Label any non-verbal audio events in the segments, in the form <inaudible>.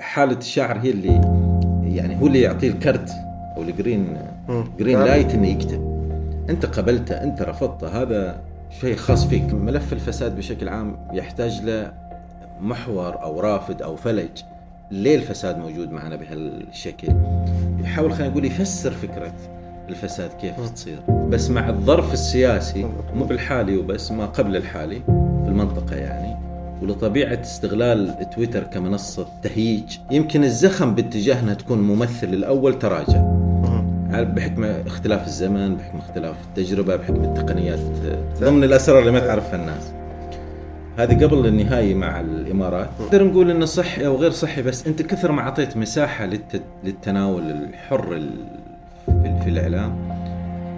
حالة الشاعر هي اللي يعني هو اللي يعطيه الكرت أو ال green. green. light إنه يكتب. أنت قبلته أنت رفضته. هذا شيء خاص فيك. ملف الفساد بشكل عام يحتاج له محور أو رافد أو فلج. ليه الفساد موجود معنا بهالشكل؟ يحاول خلينا نقول يفسر فكرة الفساد كيف تصير. بس مع الظرف السياسي مو بالحالي وبس ما قبل الحالي في المنطقة يعني ولطبيعة استغلال تويتر كمنصة تهييج يمكن الزخم باتجاهنا تكون ممثل الأول تراجع. بحكم اختلاف الزمن بحكم اختلاف التجربة بحكم التقنيات ضمن الأسرار اللي ما تعرفها الناس. هذه قبل النهائي مع الإمارات. نقدر نقول إنه صحي أو غير صحي بس أنت كثر ما أعطيت مساحة للت... للتناول الحر ال... في... في الإعلام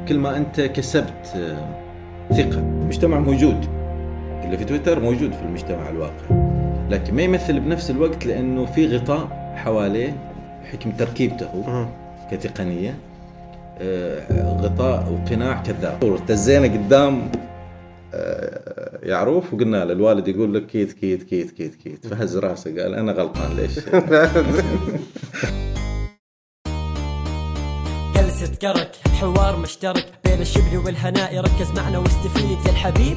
كل ما أنت كسبت آه، ثقة. المجتمع موجود. اللي في تويتر موجود في المجتمع الواقع لكن ما يمثل بنفس الوقت لأنه في غطاء حواليه بحكم تركيبته. كتقنية آه، غطاء وقناع كذاب ارتزينا قدام آه، يعروف وقلنا له الوالد يقول لك كيت كيت كيت كيت كيت فهز راسه قال أنا غلطان ليش؟ <laughs> جلسة كرك حوار مشترك بين الشبل والهناء ركز معنا واستفيد يا الحبيب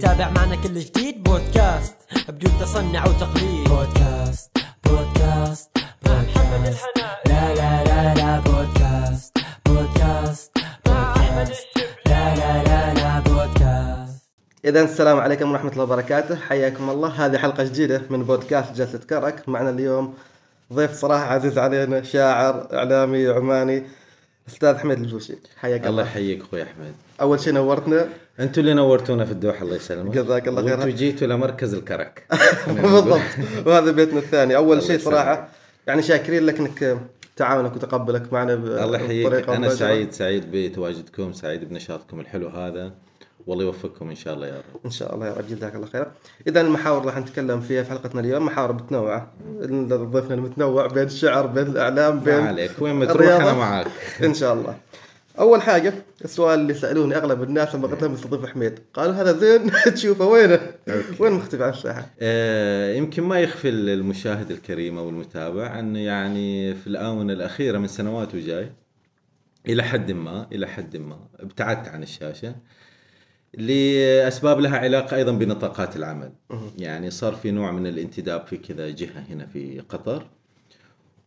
تابع معنا كل جديد. بودكاست بدون تصنع وتقليد. بودكاست بودكاست بودكاست. لا لا لا لا بودكاست بودكاست بودكاست. لا لا لا لا بودكاست. اذا السلام عليكم ورحمة الله وبركاته. حياكم الله. هذه حلقة جديدة من بودكاست جلسة كرك. معنا اليوم ضيف صراحة عزيز علينا شاعر إعلامي عماني أستاذ حميد الجوشي. حياك الله الله. يحييك أخوي أحمد. أول شيء نورتنا. أنتم اللي نورتونا في الدوحة الله يسلمك. جزاك الله خير. وأنتم جيتوا لمركز الكرك. <laughs> بالضبط. وهذا بيتنا الثاني. أول شيء. صراحة يعني شاكرين لك إنك تعاونك وتقبلك معنا الله يحييك. أنا. سعيد سعيد بتواجدكم سعيد بنشاطكم الحلو هذا. والله يوفقكم إن شاء الله يا رب. إن شاء الله يا رب. جزاك الله خير إذا المحاور اللي راح نتكلم فيها في حلقتنا اليوم. محاور متنوعة. ضيفنا المتنوع بين الشعر بين الأعلام ما بين عليك. وين ما تروح. أنا معاك. إن شاء الله. أول حاجة السؤال اللي سألوني أغلب الناس لما قلت لهم استضيف حميد. قالوا هذا زين <laughs> تشوفه وينه؟ وين مختفي عن الساحة؟ آه، يمكن ما يخفي المشاهد الكريم أو المتابع انه يعني في الآونة الأخيرة من سنوات وجاي. إلى حد ما إلى حد ما ابتعدت عن الشاشة لأسباب لها علاقة أيضا بنطاقات العمل. يعني صار في نوع من الانتداب في كذا جهة هنا في قطر.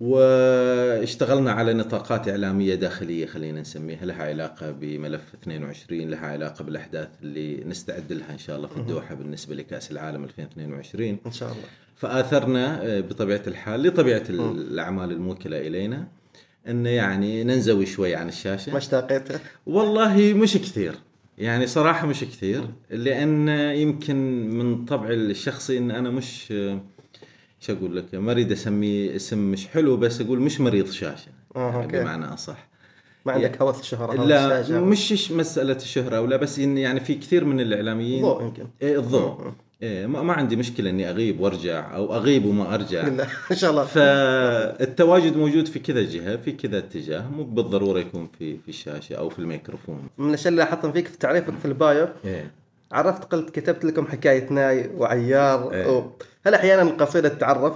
واشتغلنا على نطاقات إعلامية داخلية خلينا نسميها. لها علاقة بملف 22 لها علاقة بالأحداث اللي نستعد لها إن شاء الله في الدوحة بالنسبة لكأس العالم 2022 إن شاء الله. فآثرنا آه، بطبيعة الحال لطبيعة الأعمال الموكلة إلينا. انه يعني ننزوي شوي عن الشاشة. ما اشتاقيته؟ والله مش كثير. يعني صراحة مش كثير لأن يمكن من طبعي الشخصي أن أنا مش شو أقول لك؟ ما أريد أسميه اسم مش حلو بس أقول مش مريض شاشة. آه، يعني أوكي. بمعنى أصح. ما عندك هوس الشهره هوس لا. مش مسألة الشهرة ولا بس إن يعني في كثير من الإعلاميين ضوء يمكن. إيه الضوء. إيه ما, ما عندي مشكلة إني أغيب وأرجع أو أغيب وما أرجع. <laughs> لا إن شاء الله. فالتواجد موجود في كذا جهة في كذا اتجاه. مو بالضرورة يكون في في الشاشة أو في الميكروفون. من الأشياء اللي لاحظتهم فيك في تعريفك في ال bio إيه. عرفت قلت كتبت لكم حكايه ناي وعيار إيه. أو هل أحيانا القصيده تتعرف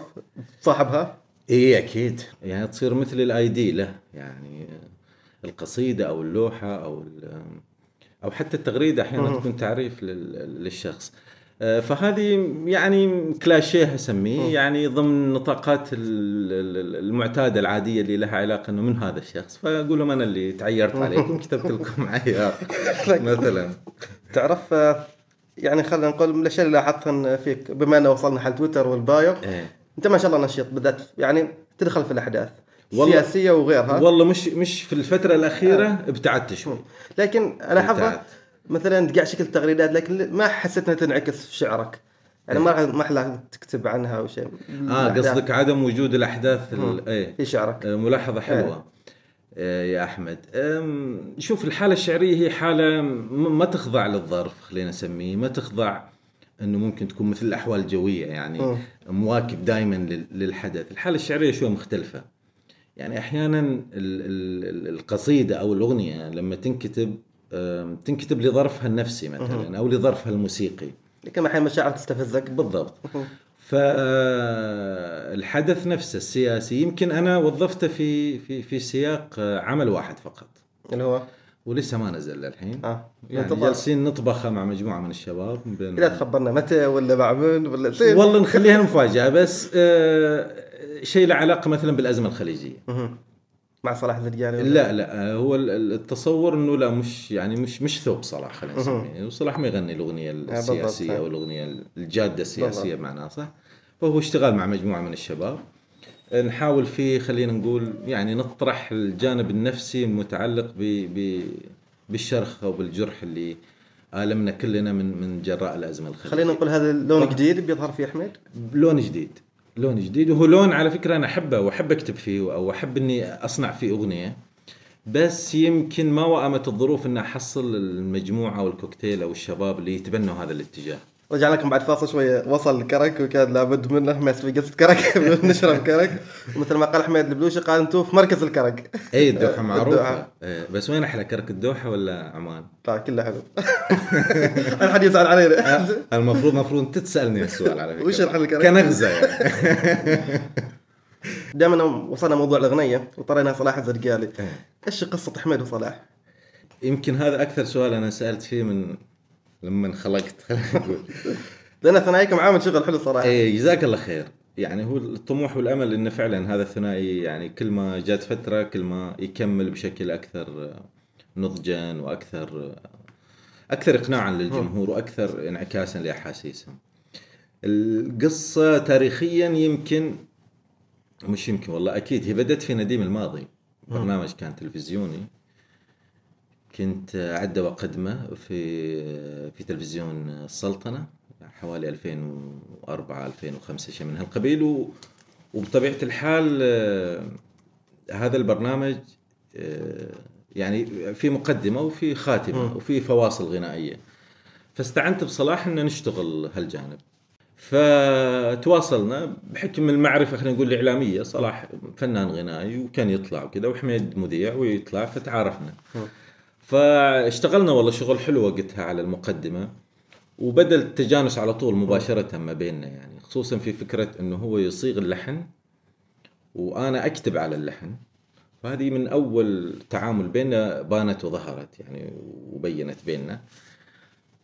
صاحبها؟ اي أكيد. يعني تصير مثل ال ID له. يعني القصيدة أو اللوحة أو أو حتى التغريدة أحيانا. تكون تعريف لل- للشخص. آه، فهذه يعني كلاشيه أسميه. يعني ضمن نطاقات ال- ال- المعتادة العادية اللي لها علاقة إنه من هذا الشخص. فأقول لهم أنا اللي تعيرت عليكم <laughs> كتبت لكم عيار <laughs> مثلا. تعرف آه، يعني خلينا نقول من الأشياء اللي لاحظتها فيك بما إنه وصلنا حل تويتر والبايو إيه. أنت ما شاء الله نشيط بالذات يعني تدخل في الأحداث والله- السياسيه وغيرها. والله مش مش في الفترة الأخيرة ابتعدت شوي. لكن أنا ابتعدت. مثلا تقع شكل تغريدات لكن ما حسيت إنها تنعكس في شعرك. يعني ما ما أحلى تكتب عنها أو شيء. آه قصدك عدم وجود الأحداث إيه. في شعرك. آه، ملاحظة حلوة. آه، يا أحمد. أم، شوف الحالة الشعرية هي حالة م- ما تخضع للظرف خلينا نسميه. ما تخضع أنه ممكن تكون مثل الأحوال الجوية يعني. مواكب دائما للحدث. الحالة الشعرية شوية مختلفة. يعني أحيانا ال- ال- ال- القصيدة أو الأغنية لما تنكتب تنكتب لظرفها النفسي مثلا أو لظرفها الموسيقي. لكن أحيانا مشاعر تستفزك. بالضبط. فالحدث نفسه السياسي يمكن أنا وظفته في في في سياق عمل واحد فقط اللي هو ولسه ما نزل للحين آه يعني. جالسين نطبخه مع مجموعة من الشباب بين- لا تخبرنا متى ولا مع من ولا. والله نخليها مفاجأة بس آه شيء له علاقة مثلا بالأزمة الخليجية. مع صلاح الزرقاني لا لا؟ هو ال- التصور إنه لا مش يعني مش مش ثوب صلاح خلينا نسميه. وصلاح ما يغني الأغنية بالضبط. السياسية أو الأغنية الجادة السياسية. بمعنى صح فهو اشتغل مع مجموعة من الشباب. نحاول فيه خلينا نقول يعني نطرح الجانب النفسي المتعلق ب ب بالشرخ أو بالجرح اللي آلمنا كلنا من من جراء الأزمة الخليجية. خلينا نقول هذا طبعا. جديد بيظهر فيه أحمد؟ لون جديد. لون جديد. وهو لون على فكرة أنا أحبه وأحب أكتب فيه أو أحب إني أصنع فيه أغنية. بس يمكن ما وأمت الظروف ان احصل المجموعة أو الكوكتيل أو الشباب اللي يتبنوا هذا الاتجاه. رجع لكم بعد فاصل شوية وصل الكرك وكان لابد منه ما في قصة كرك <laughs> نشرب كرك. ومثل ما قال أحمد البلوشي قال أنتم في مركز الكرك. إي الدوحة <laughs> معروفة. الدوحة. بس وين أحلى كرك الدوحة ولا عمان؟ طيب كله حلو <laughs> الحد يزعل علينا. المفروض المفروض أنت تسألني السؤال على فكرة. وش الحل الكرك؟ كنغزة يعني. دائما وصلنا موضوع الأغنية وطرينا صلاح الزرقالي إيش قصة أحمد وصلاح؟ يمكن هذا أكثر سؤال أنا سألت فيه من لما انخلقت. نقول <laughs> لأن ثنائيكم عامل شغل حلو صراحة. إيه جزاك الله خير. يعني هو الطموح والأمل إنه فعلا هذا الثنائي يعني كل ما جات فترة كل ما يكمل بشكل أكثر نضجا وأكثر أكثر اقناعا للجمهور وأكثر انعكاسا لاحاسيسهم. القصة تاريخيا يمكن مش يمكن والله أكيد هي بدأت في نديم الماضي. برنامج كان تلفزيوني. كنت اعده واقدمه في في تلفزيون السلطنة حوالي 2004 2005 شيء من هالقبيل و وبطبيعة الحال هذا البرنامج يعني في مقدمة وفي خاتمة وفي فواصل غنائية. فاستعنت بصلاح ان نشتغل هالجانب. فتواصلنا بحكم المعرفة خلينا نقول الإعلامية صلاح فنان غنائي وكان يطلع وكذا وحميد مذيع ويطلع فتعارفنا. فاشتغلنا والله شغل حلو وقتها على المقدمة وبدا التجانس على طول مباشرة ما بيننا يعني خصوصا في فكرة إنه هو يصيغ اللحن وأنا أكتب على اللحن. فهذه من أول تعامل بيننا بانت وظهرت يعني وبينت بيننا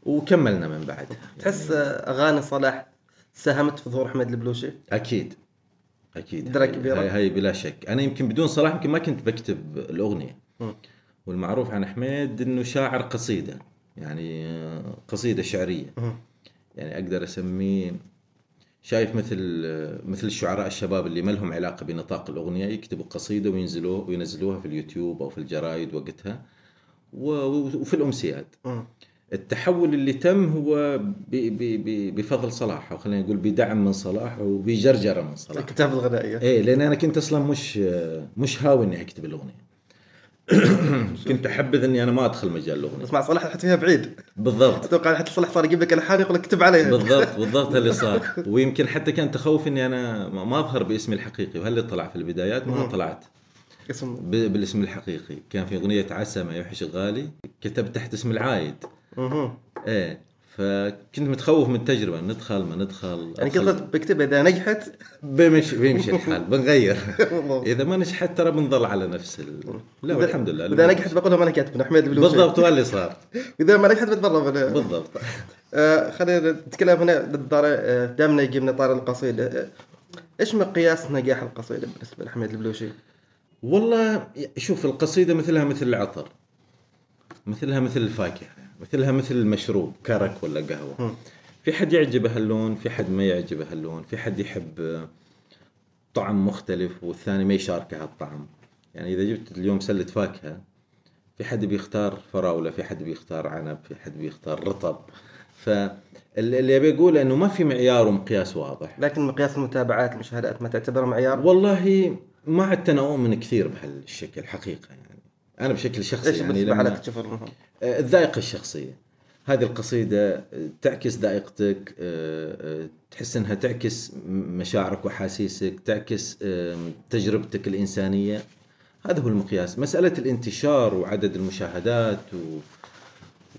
وكملنا من بعدها تحس أغاني صلاح ساهمت في ظهور أحمد البلوشي؟ أكيد أكيد. درجة هاي- كبيرة. هاي, هاي بلا شك. أنا يمكن بدون صلاح يمكن ما كنت بكتب الأغنية. مم. والمعروف عن حميد إنه شاعر قصيدة يعني آه، قصيدة شعرية. يعني أقدر أسميه شايف مثل مثل الشعراء الشباب اللي ما لهم علاقة بنطاق الأغنية يكتبوا قصيدة وينزلوه وينزلوها في اليوتيوب أو في الجرايد وقتها وفي الامسيات. التحول اللي تم هو بفضل صلاح أو خلينا نقول بدعم من صلاح وبجرجرة من صلاح الكتابه الغنائية. إيه لأن أنا كنت أصلا مش مش هاوي إني أكتب الأغنية. <coughs> كنت أحبذ إني أنا ما أدخل مجال الأغنية. بس مع صلاح حتى فيها بعيد. بالضبط. أتوقع حتى صلاح صار يجيب لك الحان يقول لك اكتب عليها بالضبط <laughs> بالضبط اللي صار. ويمكن حتى كان تخوف إني أنا ما أظهر باسمي الحقيقي. وهل طلع في البدايات؟ ما طلعت. اسم بالاسم الحقيقي. كان في أغنية عسى ما يوحش غالي. كتبت تحت اسم العايد. مهم. إيه. فكنت متخوف من التجربة ندخل ما ندخل يعني. كنت بكتبها إذا نجحت؟ بيمشي بيمشي الحال بنغير. <laughs> إذا ما نجحت ترى بنظل على نفس ال... لا والحمد لله إذا نجحت بقولها ما أنا كاتب أحمد البلوشي بالضبط هو اللي صار. <laughs> إذا ما نجحت بتبرر <laughs> بالضبط. آه خلينا نتكلم هنا آه دامنا يجيبنا طار القصيده آه إيش مقياس نجاح القصيده بالنسبة لأحمد البلوشي؟ والله شوف القصيدة مثلها مثل العطر مثلها مثل الفاكهة. مثلها مثل المشروب كرك ولا قهوة. مم. في حد يعجبه هاللون في حد ما يعجبه هاللون في حد يحب طعم مختلف والثاني ما يشاركه هالطعم يعني إذا جبت اليوم سلة فاكهة في حد بيختار فراولة في حد بيختار عنب في حد بيختار رطب. فاللي أبي أقوله إنه ما في معيار ومقياس واضح. لكن مقياس المتابعات المشاهدات ما تعتبر معيار؟ والله ما عدت أنا أؤمن كثير بهالشكل حقيقة يعني. أنا بشكل شخصي إيش يعني لما لك تشوف؟ آه، الذائقة الشخصية. هذه القصيدة آه، تعكس ذائقتك آه، تحس إنها تعكس مشاعرك وأحاسيسك تعكس تجربتك الإنسانية. هذا هو المقياس. مسألة الانتشار وعدد المشاهدات و...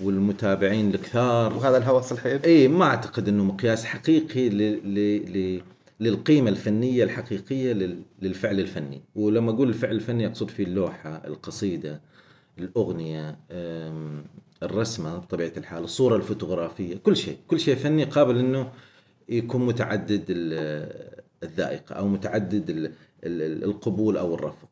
والمتابعين الكثار. وهذا الهوس الحين اي ما أعتقد إنه مقياس حقيقي ل... ل... ل... للقيمة الفنية الحقيقية لل... للفعل الفني. ولما أقول الفعل الفني أقصد فيه اللوحة القصيدة الأغنية أم، الرسمة بطبيعة الحال الصورة الفوتوغرافية كل شيء. كل شيء فني قابل إنه يكون متعدد ال- الذائقة أو متعدد ال- ال- القبول أو الرفض.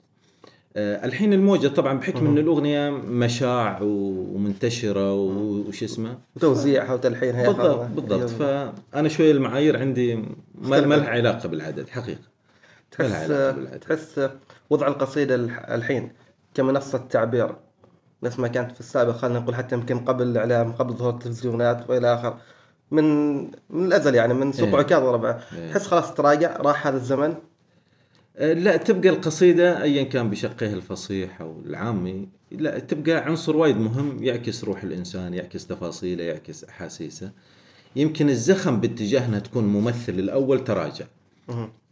الحين الموجة طبعا بحكم إن الأغنية مشاع ومنتشرة وش اسمه؟ وتوزيعها وتلحينها بالضبط بالضبط. فأنا شوية المعايير عندي ما لها علاقة بالعدد حقيقة. تحس بالعدد. تحس وضع القصيدة الح- الحين كمنصة تعبير. نفس ما كانت في السابق خلينا نقول حتى يمكن قبل الإعلام قبل ظهور التلفزيونات وإلى اخره من من الأزل يعني من سوق إيه. عكاظ وربعه إيه. تحس خلاص تراجع راح هذا الزمن. لا تبقى القصيدة ايا كان بشقه الفصيح أو العامي لا تبقى عنصر وايد مهم يعكس روح الإنسان يعكس تفاصيله يعكس أحاسيسه. يمكن الزخم باتجاه انها تكون ممثل الأول تراجع.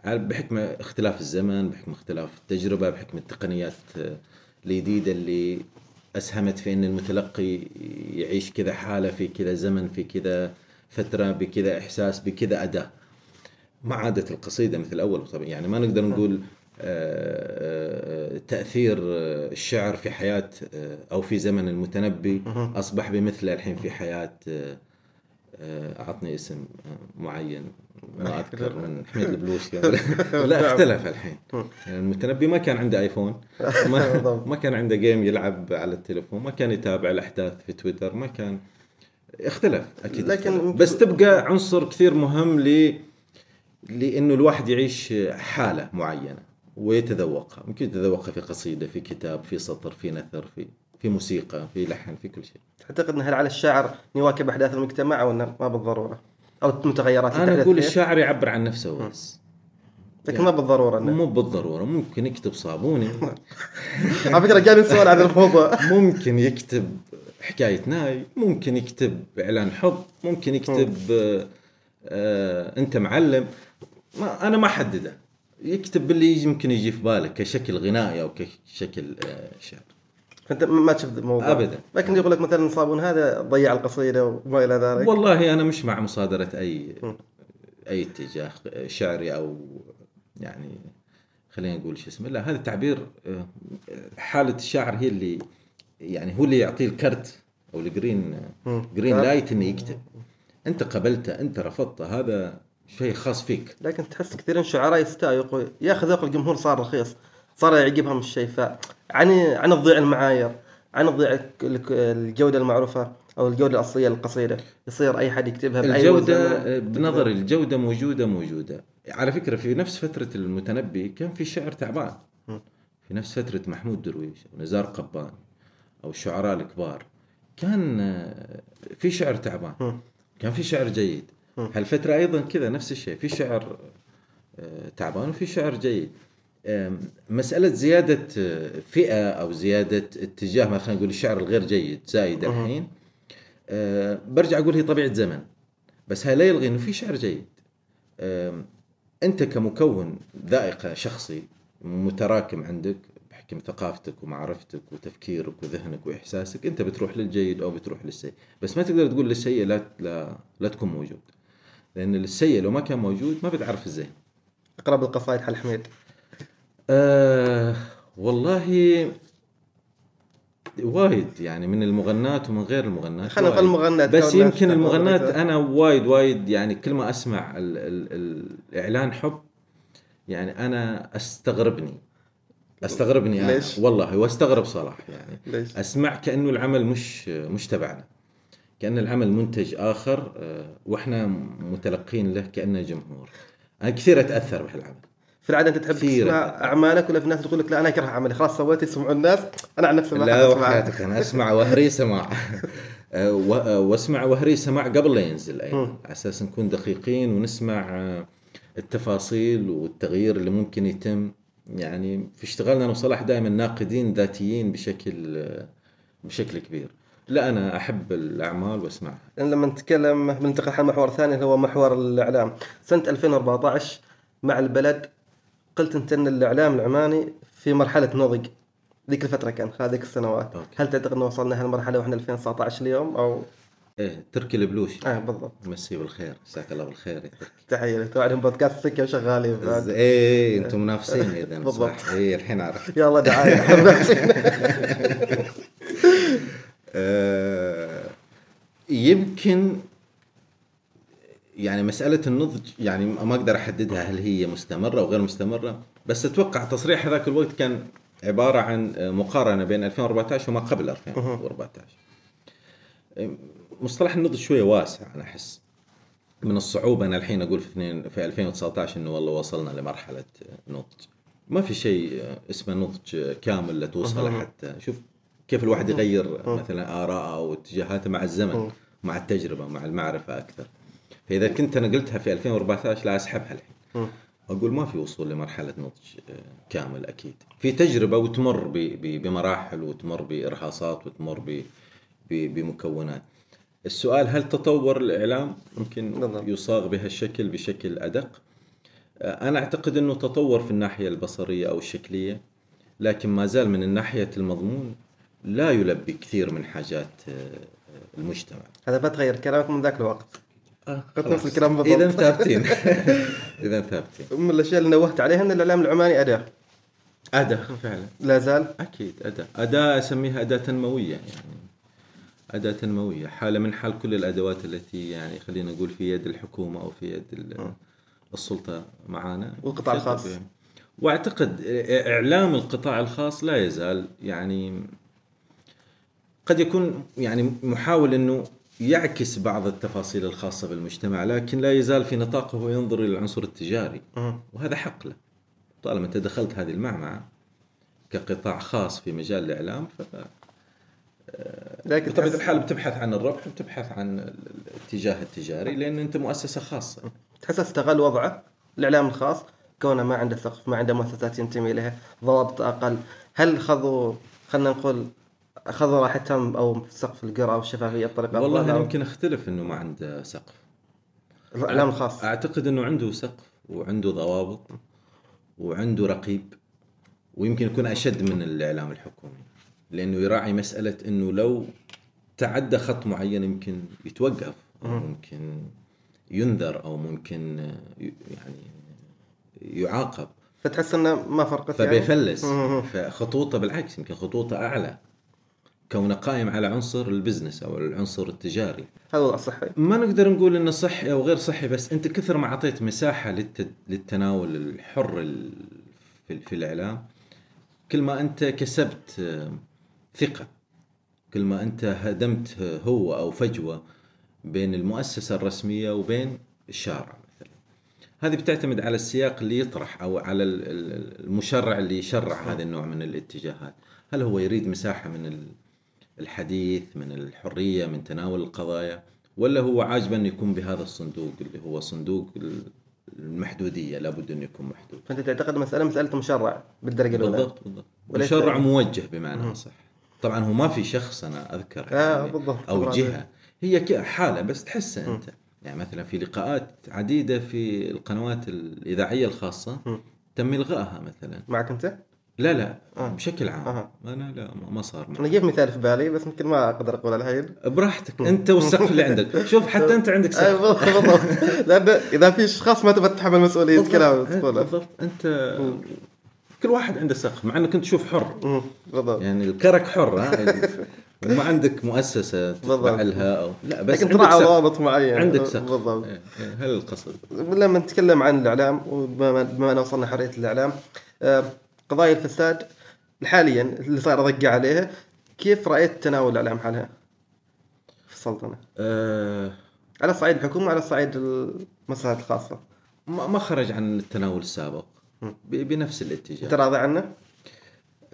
بحكم اختلاف الزمن بحكم اختلاف التجربة بحكم التقنيات آه، الجديدة اللي أسهمت في إن المتلقي يعيش كذا حالة في كذا زمن في كذا فترة بكذا إحساس بكذا اداء ما عادت القصيدة مثل الأول. يعني ما نقدر نقول آه، آه، تأثير آه، الشعر في حياة أو في زمن المتنبي. أصبح بمثله الحين في حياة اعطني اسم معين. ما أذكر من حميد البلوشي <laughs> لا اختلف الحين. يعني المتنبي ما كان عنده آيفون <laughs> ما. ما كان عنده جيم يلعب على التليفون ما كان يتابع الأحداث في تويتر ما كان اختلف أكيد. لكن بس تبقى عنصر كثير مهم ل لأنه الواحد يعيش حالة معينة ويتذوقها ممكن يتذوقها في قصيدة في كتاب في سطر في نثر في في موسيقى في لحن في كل شيء. تعتقد ان هل على الشاعر يواكب أحداث المجتمع أو انه ما بالضرورة. أو المتغيرات أنا أقول؟ الشاعر يعبر عن نفسه بس. لكن ما بالضرورة إنه. مو بالضرورة. ممكن يكتب صابوني. <laughs> على فكرة قاعد نسال عن الموضوع. <laughs> ممكن يكتب حكاية ناي. ممكن يكتب إعلان حب. ممكن يكتب آه آه أنت معلم. ما أنا ما أحدده يكتب باللي يجي- يمكن يجي في باله كشكل غنائي أو كشكل آه شعر فانت ما تشوف الموضوع أبداً. لكن يقول لك مثلا صابون هذا ضيع القصيدة وما إلى ذلك والله أنا مش مع مصادرة أي مم. أي اتجاه شعري أو يعني خلينا نقول شو اسمه لا هذا التعبير آه، حالة الشاعر هي اللي يعني هو اللي يعطيه الكرت أو ال green. green light إنه يكتب أنت قبلته أنت رفضته هذا شيء خاص فيك لكن تحس كثير من الشعراء يستايقوا ياخذ ذوق الجمهور صار رخيص صار يعجبهم الشيء ف عن عن تضيع المعايير عن تضيع الجودة المعروفة أو الجودة الأصلية للقصيده يصير أي حد يكتبها وزن. آه، بنظري الجودة موجودة موجودة على فكرة في نفس فترة المتنبي كان في شعر تعبان. في نفس فترة محمود درويش أو نزار قبان أو الشعراء الكبار كان في شعر تعبان. كان في شعر جيد. هالفترة أيضا كذا نفس الشيء. في شعر آه، تعبان وفي شعر جيد. مسألة زيادة آه، فئة أو زيادة اتجاه ما خلينا نقول الشعر الغير جيد زايد. الحين آه، برجع أقول هي طبيعة زمن. بس هاي لا يلغي إنه في شعر جيد. أنت كمكون ذائقة شخصي متراكم عندك بحكم ثقافتك ومعرفتك وتفكيرك وذهنك وإحساسك أنت بتروح للجيد أو بتروح للسيء. بس ما تقدر تقول للسيء لا لا لا تكون موجود. لأن السيء لو ما كان موجود ما بتعرف الزين اقرب القصائد حل حميد آه والله وايد يعني من المغنات ومن غير المغنات خلينا نقول. المغنات بس يمكن المغنات. أنا وايد وايد يعني كل ما أسمع ال ال ال الإعلان حب يعني أنا أستغربني أستغربني أنا ليش؟ والله واستغرب صلاح يعني ليش؟ أسمع كأنه العمل مش مش تبعنا كأن العمل منتج آخر آه، وإحنا متلقين له كأنه جمهور أنا كثير أتأثر بهالعمل في العادة أنت تحب كثير. تسمع أعمالك ولا في ناس تقول لك لا أنا أكره عملي خلاص سويت يسمعوا الناس أنا عن نفسي ما لا. وحياتك أنا أسمع وهري سماع <laughs> و- أه، وأسمع وهري سماع قبل لا ينزل أيضا. على أساس نكون دقيقين ونسمع التفاصيل والتغيير اللي ممكن يتم يعني في اشتغالنا أنا وصلاح دائما ناقدين ذاتيين بشكل بشكل كبير لا أنا أحب الأعمال وأسمعها. لما نتكلم بننتقل حال محور ثاني اللي هو محور الإعلام. سنة 2014 مع البلد قلت أنت إن الإعلام العماني في مرحلة نضج. ذيك الفترة كان خلال ذيك السنوات. أوكي. هل تعتقد إنه وصلنا هالمرحلة وإحنا 2019 اليوم أو؟ إيه تركي البلوشي. آه بالضبط. مسيه بالخير. جزاك الله بالخير تحية لك. طبعا بودكاست سكة وشغالين. بعد إيه إنتم منافسين إذا <laughs> بالضبط. إيه الحين عرفت. يلا دعاية. <laughs> يمكن يعني مسألة النضج يعني ما أقدر أحددها هل هي مستمرة أو غير مستمرة بس أتوقع تصريح هذاك الوقت كان عبارة عن مقارنة بين 2014 وما قبل 2014 مصطلح النضج شوية واسع أنا أحس. من الصعوبة أنا الحين أقول في اثنين في 2019 إنه والله وصلنا لمرحلة نضج. ما في شيء اسمه نضج كامل لا توصل حتى. شوف كيف الواحد يغير مثلا آراءه أو اتجاهاته مع الزمن مع التجربة مع المعرفة أكثر. فإذا كنت أنا قلتها في 2014 لا أسحبها الحين. أقول ما في وصول لمرحلة نضج آه، كامل أكيد. في تجربة وتمر بمراحل وتمر بإرهاصات وتمر بمكونات. السؤال هل تطور الإعلام؟ بالضبط. يصاغ بهالشكل بشكل أدق. آه، أنا أعتقد أنه تطور في الناحية البصرية أو الشكلية لكن ما زال من الناحية المضمون لا يلبي كثير من حاجات آه، المجتمع. هذا بتغير كلامك من ذاك الوقت. آه قلت نفس الكلام بالضبط. إذا ثابتين. <laughs> إذا ثابتين. من الأشياء اللي نوهت عليها إن الإعلام العماني أداة. أداة فعلا. لا زال. أكيد أداة. أداة أسميها أداة تنموية يعني. أداة تنموية حالة من حال كل الأدوات التي يعني خلينا نقول في يد الحكومة أو في يد ال- السلطة معانا. والقطاع الخاص. طبيعي. وأعتقد إعلام القطاع الخاص لا يزال يعني قد يكون يعني محاول أنه يعكس بعض التفاصيل الخاصة بالمجتمع لكن لا يزال في نطاقه ينظر إلى العنصر التجاري. وهذا حق له. طالما أنت دخلت هذه المعمعة كقطاع خاص في مجال الإعلام ف لكن بطبيعة الحال بتبحث عن الربح وبتبحث عن الاتجاه التجاري لأن أنت مؤسسة خاصة. تحس استغل وضعه. الإعلام الخاص كونه ما عنده سقف ما عنده مؤسسات ينتمي لها ضوابط أقل. هل خذوا خلينا نقول أخذوا راحتهم أو سقف القراءه والشفافيه بطريقة والله أنا أو يمكن أختلف إنه ما عنده سقف. الأعلام الخاص. أعتقد إنه عنده سقف وعنده ضوابط وعنده رقيب ويمكن يكون أشد من الإعلام الحكومي لأنه يراعي مسألة إنه لو تعدى خط معين يمكن يتوقف أو ممكن ينذر أو ممكن يعني يعاقب. فتحس إنه ما فرقت يعني. فبيفلس. مم. فخطوطه بالعكس يمكن خطوطه أعلى. كونه قائم على عنصر البزنس أو العنصر التجاري. هذا وضع صحي ما نقدر نقول إنه صحي أو غير صحي بس أنت كثر ما أعطيت مساحة للت... للتناول الحر ال... في... في الإعلام كل ما أنت كسبت آه، ثقة كل ما أنت هدمت هو أو فجوة بين المؤسسة الرسمية وبين الشارع مثلا. هذه بتعتمد على السياق اللي يطرح أو على ال- ال- المشرع اللي يشرع هذا النوع من الاتجاهات. هل هو يريد مساحة من. الحديث من الحرية من تناول القضايا ولا هو عاجبه أن يكون بهذا الصندوق اللي هو صندوق المحدودية لابد أن يكون محدود. فأنت تعتقد مسألة مسألة مشرع بالدرجة الأولى؟ بالضبط بالضبط. مشرع موجه بمعنى صح طبعا هو ما في شخص أنا أذكر آه، يعني بالضبط. أو. جهة. هي حالة بس تحسها أنت. يعني مثلا في لقاءات عديدة في القنوات الإذاعية الخاصة تم إلغائها مثلا. معك أنت؟ لا لا آه. بشكل عام. أها. أنا لا ما- ما صار معي. أنا جيب مثال في بالي بس يمكن ما أقدر أقوله الحين. براحتك أنت والسقف اللي عندك. <laughs> شوف حتى أنت عندك سقف. بالضبط بالضبط. لأن إذا في أشخاص ما تبغى تتحمل مسؤولية. كلام إيه، تقوله. بالضبط. أنت كل واحد عنده سقف مع إنك أنت تشوف حر. بالضبط. يعني الكرك حر ها؟ <laughs> وما عندك مؤسسة تتبع. لها أو لا بس لكن عندك ضوابط معينة. عندك سقف. بالضبط. إيه، إيه، هذا القصد. لما نتكلم عن الإعلام وبما بما أن وصلنا حرية الإعلام آه، قضايا الفساد حاليا اللي صار ضجه عليها كيف رأيت تناول الإعلام حالها في السلطنه؟ آه. على صعيد الحكومة وعلى صعيد المصلحات الخاصة. ما خرج عن التناول السابق. بنفس الاتجاه. انت راضي عنه؟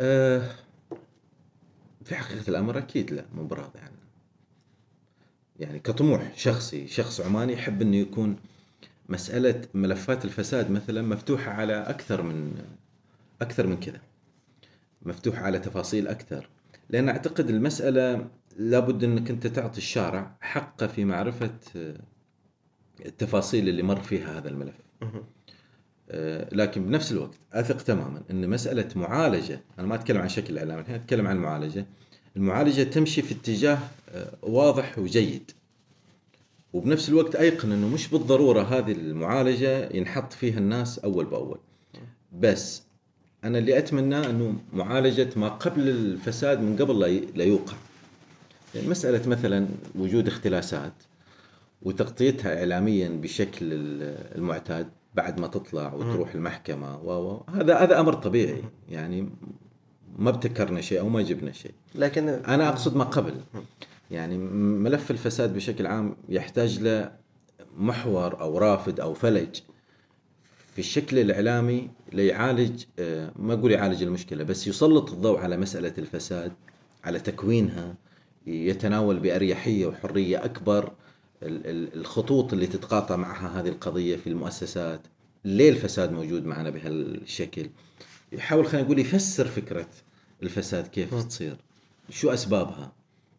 آه، في حقيقة الأمر أكيد لا مو براضي عنه. يعني كطموح شخصي شخص عماني يحب أنه يكون مسألة ملفات الفساد مثلا مفتوحة على أكثر من أكثر من كذا. مفتوحة على تفاصيل أكثر. لأن أعتقد المسألة لابد أنك أنت تعطي الشارع حقه في معرفة آه، التفاصيل اللي مر فيها هذا الملف. آه، لكن بنفس الوقت أثق تماما أن مسألة معالجة أنا ما أتكلم عن شكل الاعلام الحين أتكلم عن المعالجه المعالجة تمشي في اتجاه آه، واضح وجيد. وبنفس الوقت أيقن أنه مش بالضرورة هذه المعالجة ينحط فيها الناس أول بأول. بس أنا اللي اتمناه أنه معالجة ما قبل الفساد من قبل لا يوقع. يعني مسألة مثلا وجود اختلاسات وتغطيتها اعلاميا بشكل ال- المعتاد بعد ما تطلع وتروح المحكمة و- هذا هذا أمر طبيعي. يعني ما ابتكرنا شيء أو ما جبنا شيء. لكن أنا أقصد ما قبل. يعني ملف الفساد بشكل عام يحتاج له محور أو رافد أو فلج. في الشكل الإعلامي ليعالج آه، ما أقول يعالج المشكلة بس يسلط الضوء على مسألة الفساد على تكوينها يتناول بأريحية وحرية أكبر ال- ال- الخطوط اللي تتقاطع معها هذه القضية في المؤسسات. ليه الفساد موجود معنا بهالشكل؟ يحاول خلينا نقول يفسر فكرة الفساد كيف تصير. شو أسبابها؟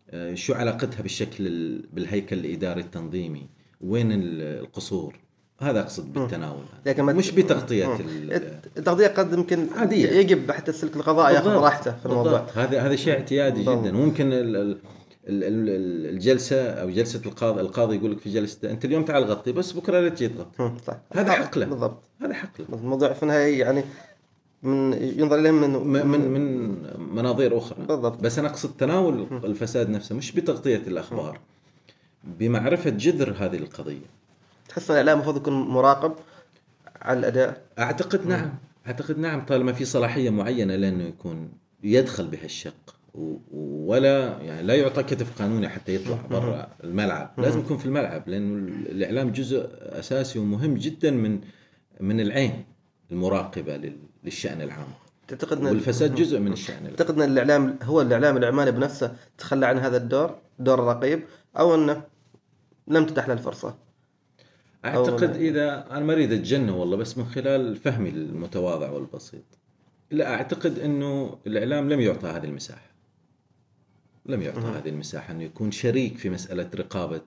آه، شو علاقتها بالشكل ال- بالهيكل الإداري التنظيمي؟ وين ال- القصور؟ هذا أقصد بالتناول لكن ما- مش بتغطية ال- التغطية قد يمكن عادية. يجب حتى السلك القضائي ياخذ. راحته في الموضوع. بالضبط. هذا هذا شيء اعتيادي. جدا. ممكن ال- ال- ال- ال- الجلسة أو جلسة القاضي القاضي يقول لك في جلسته أنت اليوم تعال غطي بس بكرة لا تجي تغطي. صح. هذا حق له. بالضبط. هذا حق له الموضوع في النهاية يعني من ينظر إليه من م- من من مناظير أخرى. بالضبط. بس أنا أقصد تناول الفساد نفسه مش بتغطية الأخبار. بمعرفة جذر هذه القضية. تحس ان الإعلام المفروض يكون مراقب على الأداء. أعتقد نعم. أعتقد نعم طالما في صلاحية معينة لأنه يكون يدخل بهالشق ولا يعني لا يعطى كتف قانوني حتى يطلع برا الملعب. لازم يكون في الملعب لأنه الإعلام جزء أساسي ومهم جدا من من العين المراقبة لل- للشأن العام. تعتقد والفساد جزء من الشأن العام. تعتقد إن الإعلام هو الإعلام الاعمالي بنفسه تخلى عن هذا الدور دور الرقيب أو إنه لم تتح له الفرصة. أعتقد أو- إذا أنا ما أريد اتجنى والله بس من خلال فهمي المتواضع والبسيط. لا أعتقد إنه الإعلام لم يعطى هذه المساحة. لم يعطى هذه المساحة إنه يكون شريك في مسألة رقابة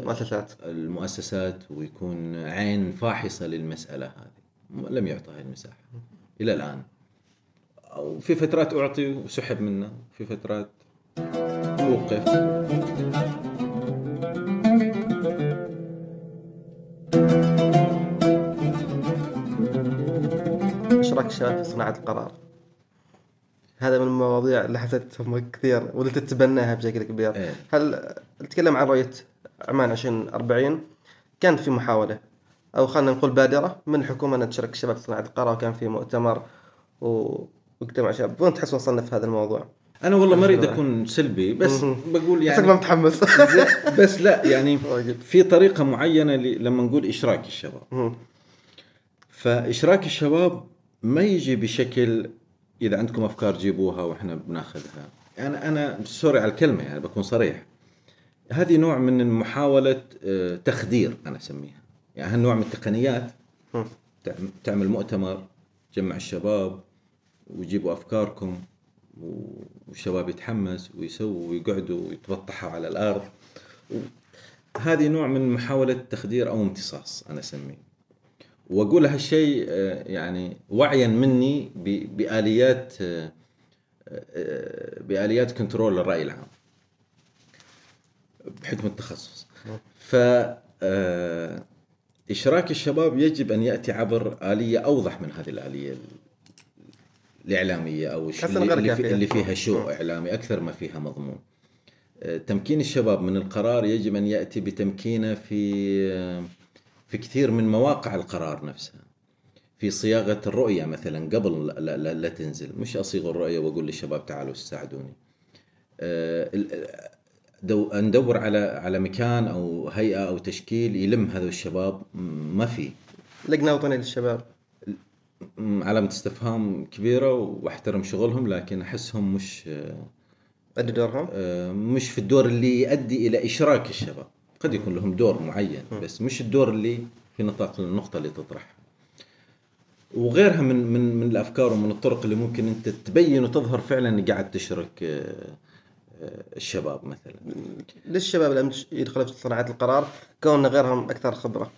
مؤسسات. المؤسسات ويكون عين فاحصة للمسألة هذه. لم يعطى هذه المساحة إلى الآن. أو في فترات أعطي وسحب منه في فترات أوقف. اشراك الشباب في صناعة القرار هذا من المواضيع اللي حسيتهم كثير واللي تتبناها بشكل كبير إيه. هل نتكلم عن رؤية عمان 2040 كان في محاولة أو خلينا نقول بادرة من الحكومة إنها تشارك الشباب في صناعة القرار وكان في مؤتمر و- واجتماع شباب وين تحس وصلنا في هذا الموضوع؟ أنا والله ما أريد أكون سلبي بس. بقول يعني ما متحمس بس لا يعني. <laughs> في طريقة معينة ل- لما نقول إشراك الشباب مهم. فإشراك الشباب ما يجي بشكل إذا عندكم أفكار جيبوها وإحنا بناخذها. أنا أنا سوري على الكلمة يعني بكون صريح. هذه نوع من محاولة آه، تخدير أنا أسميها. يعني هالنوع من التقنيات. تعمل مؤتمر تجمع الشباب ويجيبوا أفكاركم والشباب يتحمس ويسووا ويقعدوا ويتبطحوا على الأرض. هذه نوع من محاولة تخدير أو امتصاص أنا أسميه. وأقول هالشيء آه، يعني وعيا مني بآليات آه، آه، بآليات كنترول الراي العام بحكم التخصص. ف إشراك الشباب يجب أن يأتي عبر آلية أوضح من هذه الآلية ال- الإعلامية أو اللي, غير اللي, فيها شو إعلامي أكثر ما فيها مضمون. تمكين الشباب من القرار يجب أن يأتي بتمكينه في في كثير من مواقع القرار نفسها. في صياغة الرؤية مثلا قبل لا, لا, لا تنزل. مش أصيغ الرؤية وأقول للشباب تعالوا ساعدوني. آه، دو ندور على على مكان أو هيئة أو تشكيل يلم هذول الشباب ما في. لجنه وطنيه للشباب. علامة استفهام كبيرة وأحترم شغلهم لكن أحسهم مش ادي دورهم؟ آه، مش في الدور اللي يؤدي إلى إشراك الشباب. قد يكون لهم دور معين بس مش الدور اللي في نطاق النقطة اللي تطرحها وغيرها من من من الأفكار ومن الطرق اللي ممكن أنت تبين وتظهر فعلا إنك قاعد تشرك آه، آه، الشباب مثلا. ليش الشباب لم يدخلوا في صناعة القرار كون غيرهم أكثر خبرة.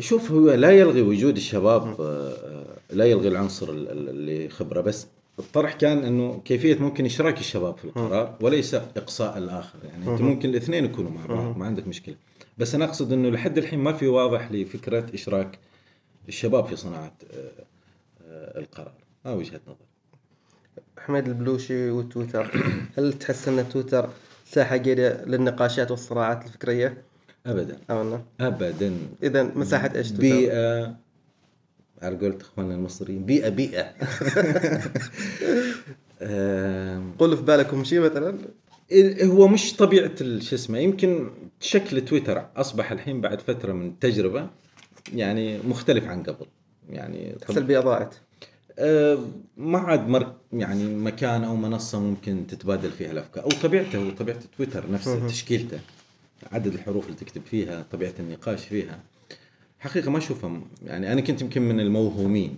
شوف هو لا يلغي وجود الشباب آه، لا يلغي العنصر ال- ال- اللي خبرة بس الطرح كان إنه كيفية ممكن إشراك الشباب في القرار وليس إقصاء الآخر. يعني أنت ممكن الاثنين يكونوا مع بعض ما عندك مشكلة. بس أنا أقصد إنه لحد الحين ما في واضح لي فكرة إشراك الشباب في صناعة آه، آه، القرار. ما وجهة نظر. حميد البلوشي وتويتر. هل تحس إن تويتر ساحة جيده للنقاشات والصراعات الفكرية؟ ابدا. ابدا. اذا مساحة إيش تويتر؟ بيئة على قولة إخواننا المصريين. بيئة <laughs> آم، قول في بالكم شيء مثلا؟ ال- هو مش طبيعة ال- شو اسمه يمكن شكل تويتر أصبح الحين بعد فترة من التجربه يعني مختلف عن قبل. يعني تحس البيئه ضاعت. آه، ما عاد مر يعني مكان أو منصة ممكن تتبادل فيها الأفكار. أو طبيعته وطبيعه تويتر نفسه تشكيلته عدد الحروف اللي تكتب فيها طبيعة النقاش فيها. حقيقة ما اشوفها يعني أنا كنت يمكن من الموهومين.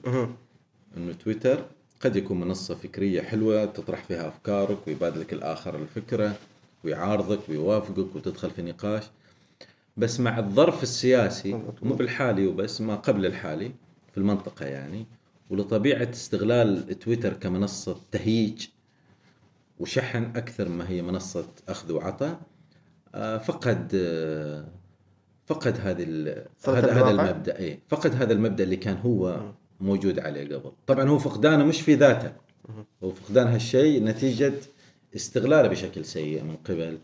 إنه تويتر قد يكون منصة فكرية حلوة تطرح فيها أفكارك ويبادلك الآخر الفكرة ويعارضك ويوافقك وتدخل في نقاش. بس مع الظرف السياسي مو بالحالي وبس ما قبل الحالي في المنطقة يعني ولطبيعة استغلال تويتر كمنصة تهييج وشحن أكثر ما هي منصة أخذ وعطاء آه، فقد آه، فقد هذه هذا هذا الواقع؟ المبدأ اي فقد هذا المبدأ اللي كان هو موجود عليه قبل. طبعا هو فقدانه مش في ذاته. هو فقدان هالشيء نتيجة استغلاله بشكل سيء من قبل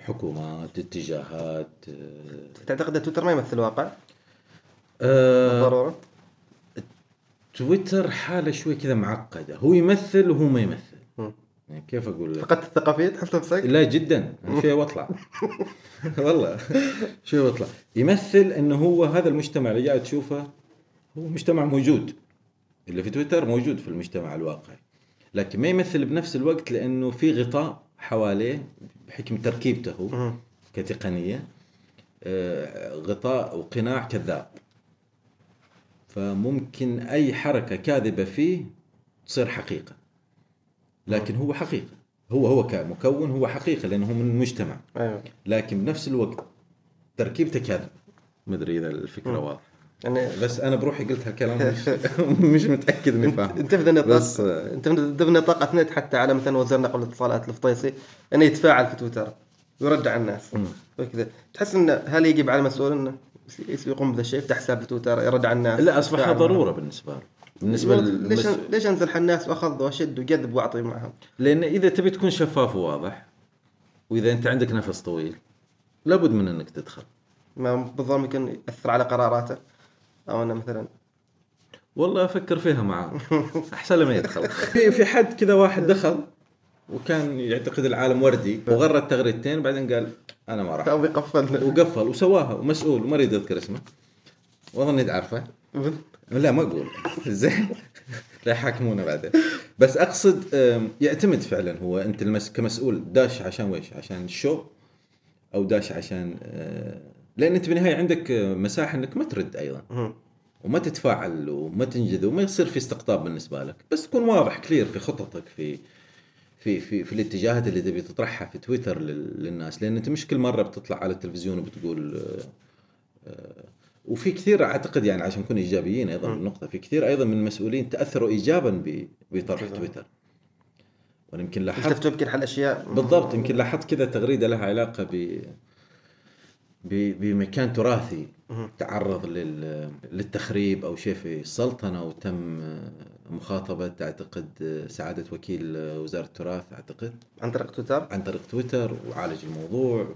حكومات اتجاهات آه، تعتقد تويتر ما يمثل واقع آه، بالضرورة؟ تويتر حالة شوي كذا معقدة. هو يمثل وهو ما يمثل. يعني كيف أقول لك؟ فقدت الثقه فيه تحس نفسك؟ لا جدا. أنا شوي واطلع. <laughs> والله. شوي واطلع. يمثل انه هو هذا المجتمع اللي قاعد تشوفه هو مجتمع موجود. اللي في تويتر موجود في المجتمع الواقعي. لكن ما يمثل بنفس الوقت لأنه في غطاء حواليه بحكم تركيبته مهم. كتقنية آه، غطاء وقناع كذاب. فممكن أي حركة كاذبة فيه تصير حقيقة. لكن هو حقيقه هو هو كمكون هو حقيقه لأنه هو من المجتمع. أيوه. لكن بنفس الوقت تركيبته كذب ما أدري إذا الفكرة واضحة. يعني بس أنا بروحي قلت هالكلام <laughs> مش مش متأكد إني فاهم. أنت في نطاق بس أنت في نطاق اثنيت حتى على مثلا وزير النقل والاتصالات الفطيسي إنه يتفاعل في تويتر ويرد على الناس. وكذا. تحس انه هل يجب على مسؤول إنه يس- يقوم بهذا الشيء؟ يفتح حساب في تويتر يرد على الناس. لا أصبح ضرورة بالنسبة له. بالنسبة. ليش للمس... ليش أنزل الناس وأخذ وأشد وجذب وأعطي معهم؟ لأن إذا تبي تكون شفاف وواضح وإذا أنت عندك نفس طويل لابد من إنك تدخل. ما بالضبط يمكن يأثر على قراراته أو إنه مثلا والله أفكر فيها معاه <laughs> أحسن له ما يدخل. <laughs> في في حد كذا واحد دخل وكان يعتقد العالم وردي وغرد تغريدتين بعدين قال أنا ما راح. أو يقفل وقفل وسواها ومسؤول وما أريد أذكر اسمه. وأظن انت عارفه <laughs> لا ما أقول. <laughs> زين. لا يحاكمونا بعدين. بس أقصد يعتمد فعلا هو أنت المس كمسؤول داش عشان ويش؟ عشان ال show أو داش عشان أه، لأن أنت بالنهاية عندك أه، مساحة إنك ما ترد أيضا. وما تتفاعل وما تنجذب وما يصير في استقطاب بالنسبة لك. بس تكون واضح clear في خططك في في في في الاتجاهات اللي تبي تطرحها في تويتر لل- للناس. لأن أنت مش كل مرة بتطلع على التلفزيون وبتقول آه، آه، وفي كثير أعتقد يعني عشان نكون إيجابيين أيضا بالنقطه في كثير أيضا من المسؤولين تأثروا ايجابا ب- بطرح تويتر. وأنا يمكن لاحظت التفتوا يمكن حل أشياء. بالضبط يمكن لاحظت كذا تغريدة لها علاقة ب ب- بمكان تراثي تعرض لل... للتخريب أو شيء في السلطنة وتم مخاطبة اعتقد سعادة وكيل وزارة التراث أعتقد. عن طريق تويتر؟ عن طريق تويتر وعالج الموضوع.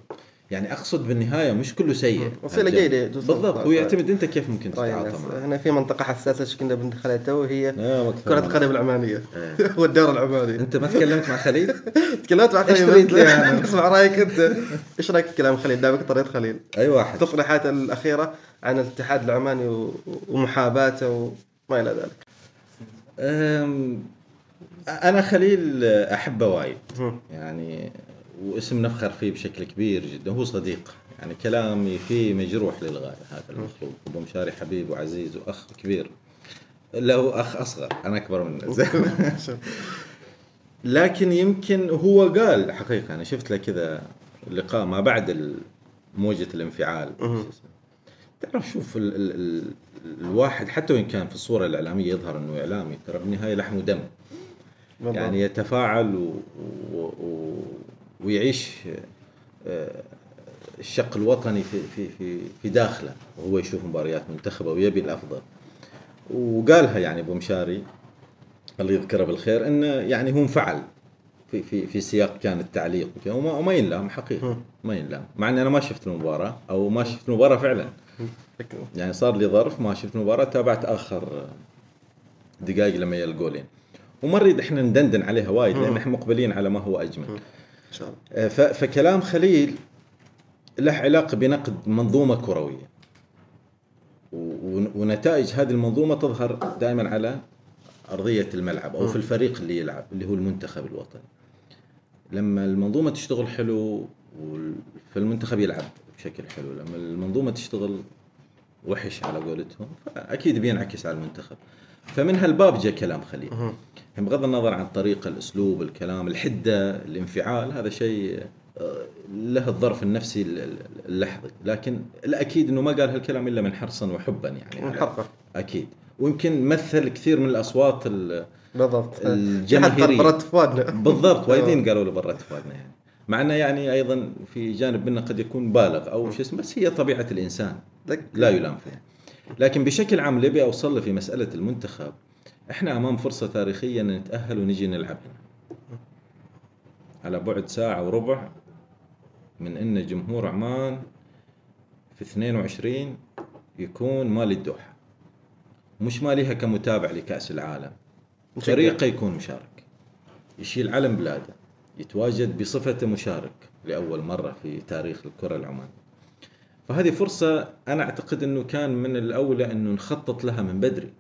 يعني أقصد بالنهاية مش كله سيء. جيدة توصل. بالضبط هو يعتمد أنت كيف ممكن رأي تتعاطى معه هنا في منطقة حساسة إيش كنا بندخلها تو وهي آه، المنطقة. القدم العمانية <laughs> إيه. والدوري العماني أنت ما تكلمت مع خليل؟ <laughs> تكلمت مع خليل؟ <laughs> اسمع رأيك أنت إيش رأيك في كلام خليل دامك طريقة خليل أي واحد التصريحات الأخيرة عن الاتحاد العماني ومحاباته وما إلى ذلك أنا خليل أحبه وايد. يعني واسم نفخر فيه بشكل كبير جدا. هو صديق يعني كلامي فيه مجروح للغاية هذا المخلوق أبو مشاري حبيب وعزيز وأخ كبير. له أخ أصغر أنا أكبر منه. زين <laughs> لكن يمكن هو قال حقيقة أنا شفت له كذا لقاء ما بعد موجة الانفعال. تعرف شوف ال ال ال الواحد حتى وإن كان في الصورة الإعلامية يظهر إنه إعلامي ترى بالنهايه لحم ودم. يعني يتفاعل و... و... و... ويعيش آه، الشق الوطني في في في في داخله وهو يشوف مباريات منتخبه ويبي الافضل. وقالها يعني أبو مشاري الله يذكره بالخير انه يعني هو انفعل في في في سياق كان التعليق وكذا وما, وما ينلام حقيقة ما ينلام. مع إني أنا ما شفت المباراة أو ما شفت المباراة فعلا. يعني صار لي ظرف ما شفت المباراة تابعت آخر دقائق لما الجولين وما نريد إحنا ندندن عليها وايد لأن إحنا مقبلين على ما هو أجمل. شاء الله. آه، فكلام خليل له علاقة بنقد منظومة كروية. ونتائج هذه المنظومة تظهر دائما على أرضية الملعب أو في الفريق اللي يلعب اللي هو المنتخب الوطني. لما المنظومة تشتغل حلو فالمنتخب يلعب بشكل حلو. لما المنظومة تشتغل وحش على قولتهم فأكيد بينعكس على المنتخب. فمن هالباب جاء كلام خليل. بغض النظر عن الطريقة الأسلوب الكلام الحدة الانفعال هذا شيء آه، له الظرف النفسي ال- ال- اللحظي. لكن الأكيد إنه ما قال هالكلام إلا من حرصا وحبا يعني. من حقه. أكيد. ويمكن مثل كثير من الأصوات ال- بالضبط. قال برات فؤادنا. بالضبط. وايدين <laughs> قالوا له برا تفادنا يعني. مع أنه يعني أيضا في جانب منه قد يكون بالغ أو شو اسمه بس هي طبيعة الإنسان. لا يلام فيها. لكن بشكل عام اللي ابي اوصل له في مسألة المنتخب إحنا أمام فرصة تاريخية إن نتأهل ونجي نلعب. هنا على بعد ساعة وربع من إن جمهور عمان في 22 يكون مالي الدوحة. مش ماليها كمتابع لكأس العالم. فريقه يكون مشارك. يشيل علم بلاده. يتواجد بصفته مشارك لأول مرة في تاريخ الكرة العمانية فهذه فرصة أنا أعتقد إنه كان من الأولى انه نخطط لها من بدري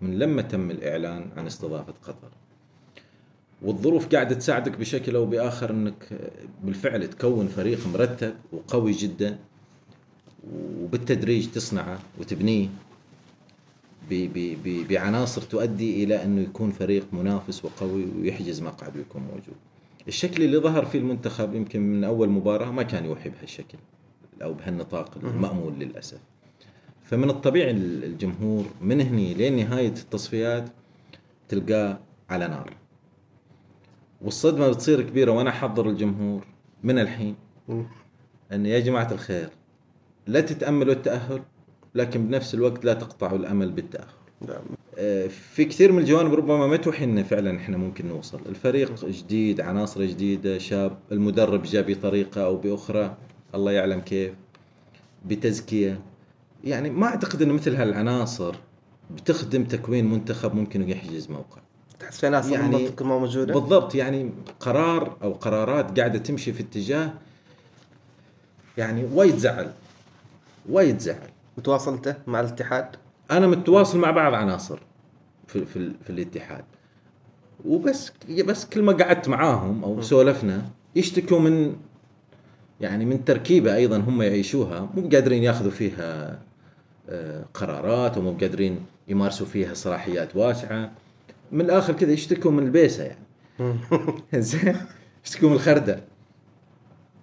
من لما تم الإعلان عن استضافة قطر والظروف قاعدة تساعدك بشكل أو بآخر إنك بالفعل تكون فريق مرتب وقوي جدا وبالتدريج تصنعه وتبنيه بعناصر تؤدي إلى إنه يكون فريق منافس وقوي ويحجز مقعد ويكون موجود. الشكل اللي ظهر فيه المنتخب يمكن من أول مباراة ما كان يوحي بهالشكل أو بهالنطاق المأمول للأسف. فمن الطبيعي ال- الجمهور من هني لين نهاية التصفيات تلقاه على نار. والصدمة بتصير كبيرة وأنا أحضر الجمهور من الحين. أن يا جماعة الخير لا تتأملوا التأهل لكن بنفس الوقت لا تقطعوا الأمل بالتأهل. آه، في كثير من الجوانب ربما ما توحي إن فعلا إحنا ممكن نوصل، الفريق جديد، عناصر جديدة، شاب، المدرب جاء بطريقة أو بأخرى الله يعلم كيف بتزكية. يعني ما أعتقد انه مثل هالعناصر بتخدم تكوين منتخب ممكن يحجز موقع. تحس في ناس يعني- ما موجودة؟ بالضبط يعني قرار أو قرارات قاعدة تمشي في اتجاه يعني وايد زعل وايد زعل. وتواصلته مع الاتحاد؟ أنا متواصل مع بعض عناصر. في في, في الاتحاد. وبس بس كل ما قعدت معاهم أو سولفنا يشتكوا من يعني من تركيبة أيضا هم يعيشوها. مو قادرين ياخذوا فيها آه، قرارات ومو قادرين يمارسوا فيها صلاحيات واسعة. من الآخر كذا يشتكوا من البيسة يعني. <laughs> زين؟ يشتكوا من الخردة.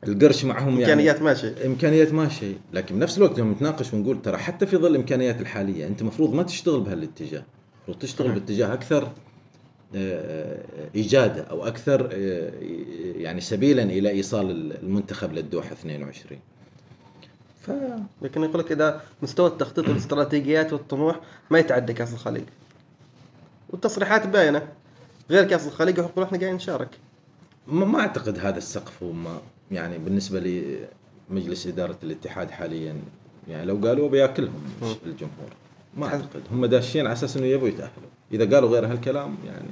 القرش معهم يعني إمكانيات ماشي إمكانيات ماشي لكن بنفس الوقت لما نتناقش ونقول ترى حتى في ظل الامكانيات الحالية أنت المفروض ما تشتغل بهالاتجاه. المفروض تشتغل باتجاه أكثر آه، اجاده أو أكثر آه، يعني سبيلا إلى إيصال المنتخب للدوحة 22 ف لكن يقول لك إذا مستوى التخطيط والاستراتيجيات والطموح ما يتعدى كأس الخليج. والتصريحات باينة. غير كأس الخليج يقول إحنا قاعدين نشارك. ما ما أعتقد هذا السقف وما يعني بالنسبة لي مجلس إدارة الاتحاد حاليا يعني لو قالوا بيأكلهم الجمهور. ما أعتقد. هم داشين على أساس إنه يبغوا يتأهلوا. إذا قالوا غير هالكلام يعني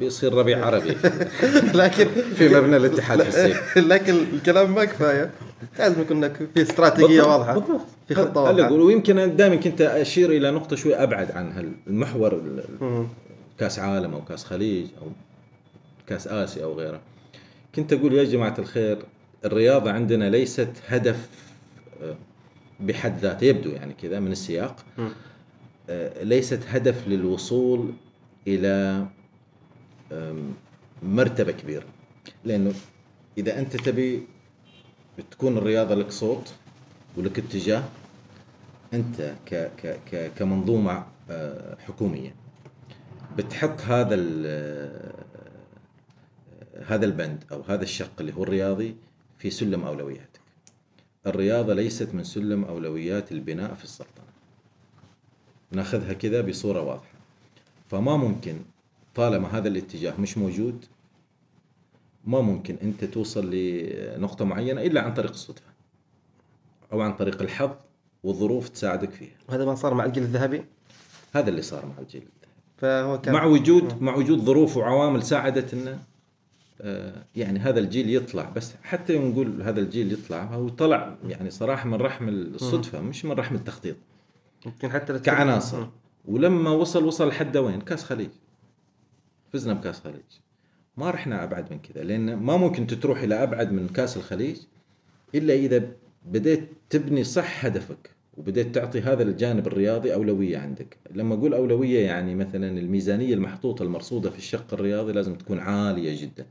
بيصير ربيع عربي. <laughs> لكن في مبنى الاتحاد في السيف <laughs> لكن الكلام ما كفاية. لازم يكون لك في استراتيجية واضحة بالضبط. في خطة واضحة. أقول ويمكن دائما كنت أشير إلى نقطة شوي أبعد عن المحور. كأس عالم أو كأس خليج أو كأس آسيا أو غيره. كنت أقول يا جماعة الخير الرياضة عندنا ليست هدف آه، بحد ذاته يبدو يعني كذا من السياق. آه، ليست هدف للوصول إلى مرتبة كبيرة لأنه إذا أنت تبي تكون الرياضة لك صوت ولك اتجاه أنت ك ك ك كمنظومة آه، حكومية بتحط هذا آه، هذا البند أو هذا الشق اللي هو الرياضي في سلم اولوياتك. الرياضة ليست من سلم أولويات البناء في السلطنة. نأخذها كذا بصورة واضحة. فما ممكن طالما هذا الاتجاه مش موجود ما ممكن أنت توصل لنقطة معينة إلا عن طريق الصدفة. أو عن طريق الحظ والظروف تساعدك فيها. وهذا ما صار مع الجيل الذهبي هذا اللي صار مع الجيل الذهبي. فهو كان مع وجود مع وجود ظروف وعوامل ساعدت إنه يعني هذا الجيل يطلع بس حتى يوم نقول هذا الجيل يطلع هو طلع يعني صراحة من رحم الصدفة مش من رحم التخطيط. يمكن حتى كعناصر. ولما وصل وصل لحد وين؟ كاس خليج. فزنا بكاس خليج. ما رحنا أبعد من كذا لأن ما ممكن تروح إلى أبعد من كاس الخليج إلا إذا بديت تبني صح هدفك وبديت تعطي هذا الجانب الرياضي أولوية عندك. لما أقول أولوية يعني مثلا الميزانية المحطوطة المرصودة في الشق الرياضي لازم تكون عالية جدا.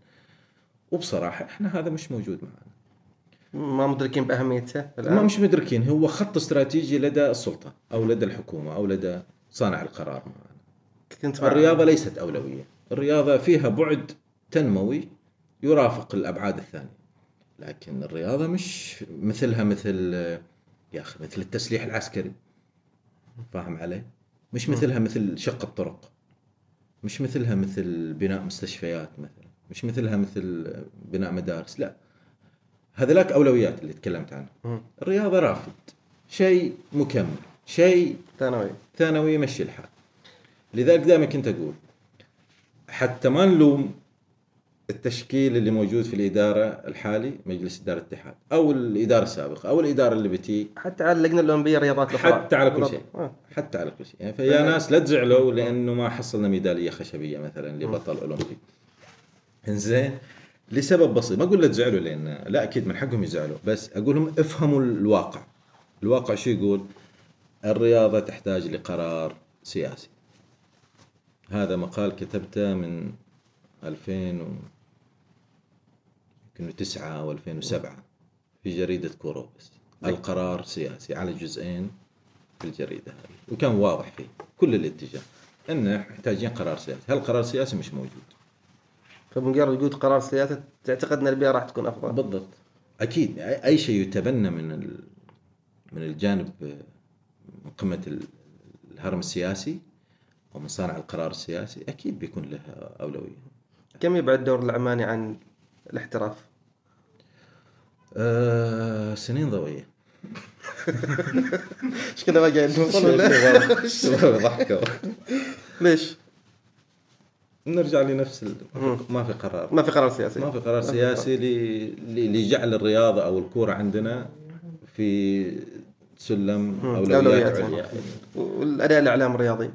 وبصراحة إحنا هذا مش موجود معنا. ما مدركين بأهميته ما الان مش مدركين هو خط استراتيجي لدى السلطة أو لدى الحكومة أو لدى صانع القرار معنا. كنت الرياضة ليست أولوية. الرياضة فيها بعد تنموي يرافق الأبعاد الثانية. لكن الرياضة مش مثلها مثل يا أخي مثل التسليح العسكري. فاهم علي؟ مش مثلها مثل شق الطرق. مش مثلها مثل بناء مستشفيات مثلا. مش مثلها مثل بناء مدارس لا. هذلاك أولويات اللي تكلمت عنها. الرياضة رافد شيء مكمل شيء ثانوي. ثانوي يمشي الحال. لذلك دائما كنت أقول حتى ما نلوم التشكيل اللي موجود في الإدارة الحالي مجلس إدارة الاتحاد أو الإدارة السابقة أو الإدارة اللي بتي. حتى على اللجنه الأولمبية الرياضات الأخرى. حتى على كل. شيء. آه. حتى على كل شيء. يعني فيا ناس لا تزعلوا لأنه ما حصلنا ميدالية خشبية مثلا لبطل أولمبي. إنزين لسبب بسيط. ما أقول لا تزعلوا لأن لا أكيد من حقهم يزعلوا بس أقول لهم افهموا الواقع. الواقع شو يقول؟ الرياضة تحتاج لقرار سياسي. هذا مقال كتبته من 2000 و يمكن 9 أو 2007 في جريدة كوروبس. القرار سياسي على جزئين في الجريدة هذه وكان واضح فيه كل الاتجاه ان محتاجين قرار سياسي. هل قرار سياسي مش موجود؟ فبمجرد وجود قرار سياسي تعتقد إن البيئة راح تكون أفضل. بالضبط. أكيد. اي شيء يتبنى من ال... من الجانب من قمة ال- الهرم السياسي ومن صانع القرار السياسي أكيد بيكون له أولوية. كم يبعد دور العماني عن الاحتراف؟ آه سنين ضوئية. <laughs> إيش كذا ما قاعد نوصل <laughs> ولا ضحكوا. ليش؟ نرجع لنفس ال... ما في قرار. ما في قرار سياسي. ما في قرار سياسي ل- ل- لجعل الرياضة أو الكورة عندنا في سلم أولويات. عليا. والأداء الإعلام الرياضي.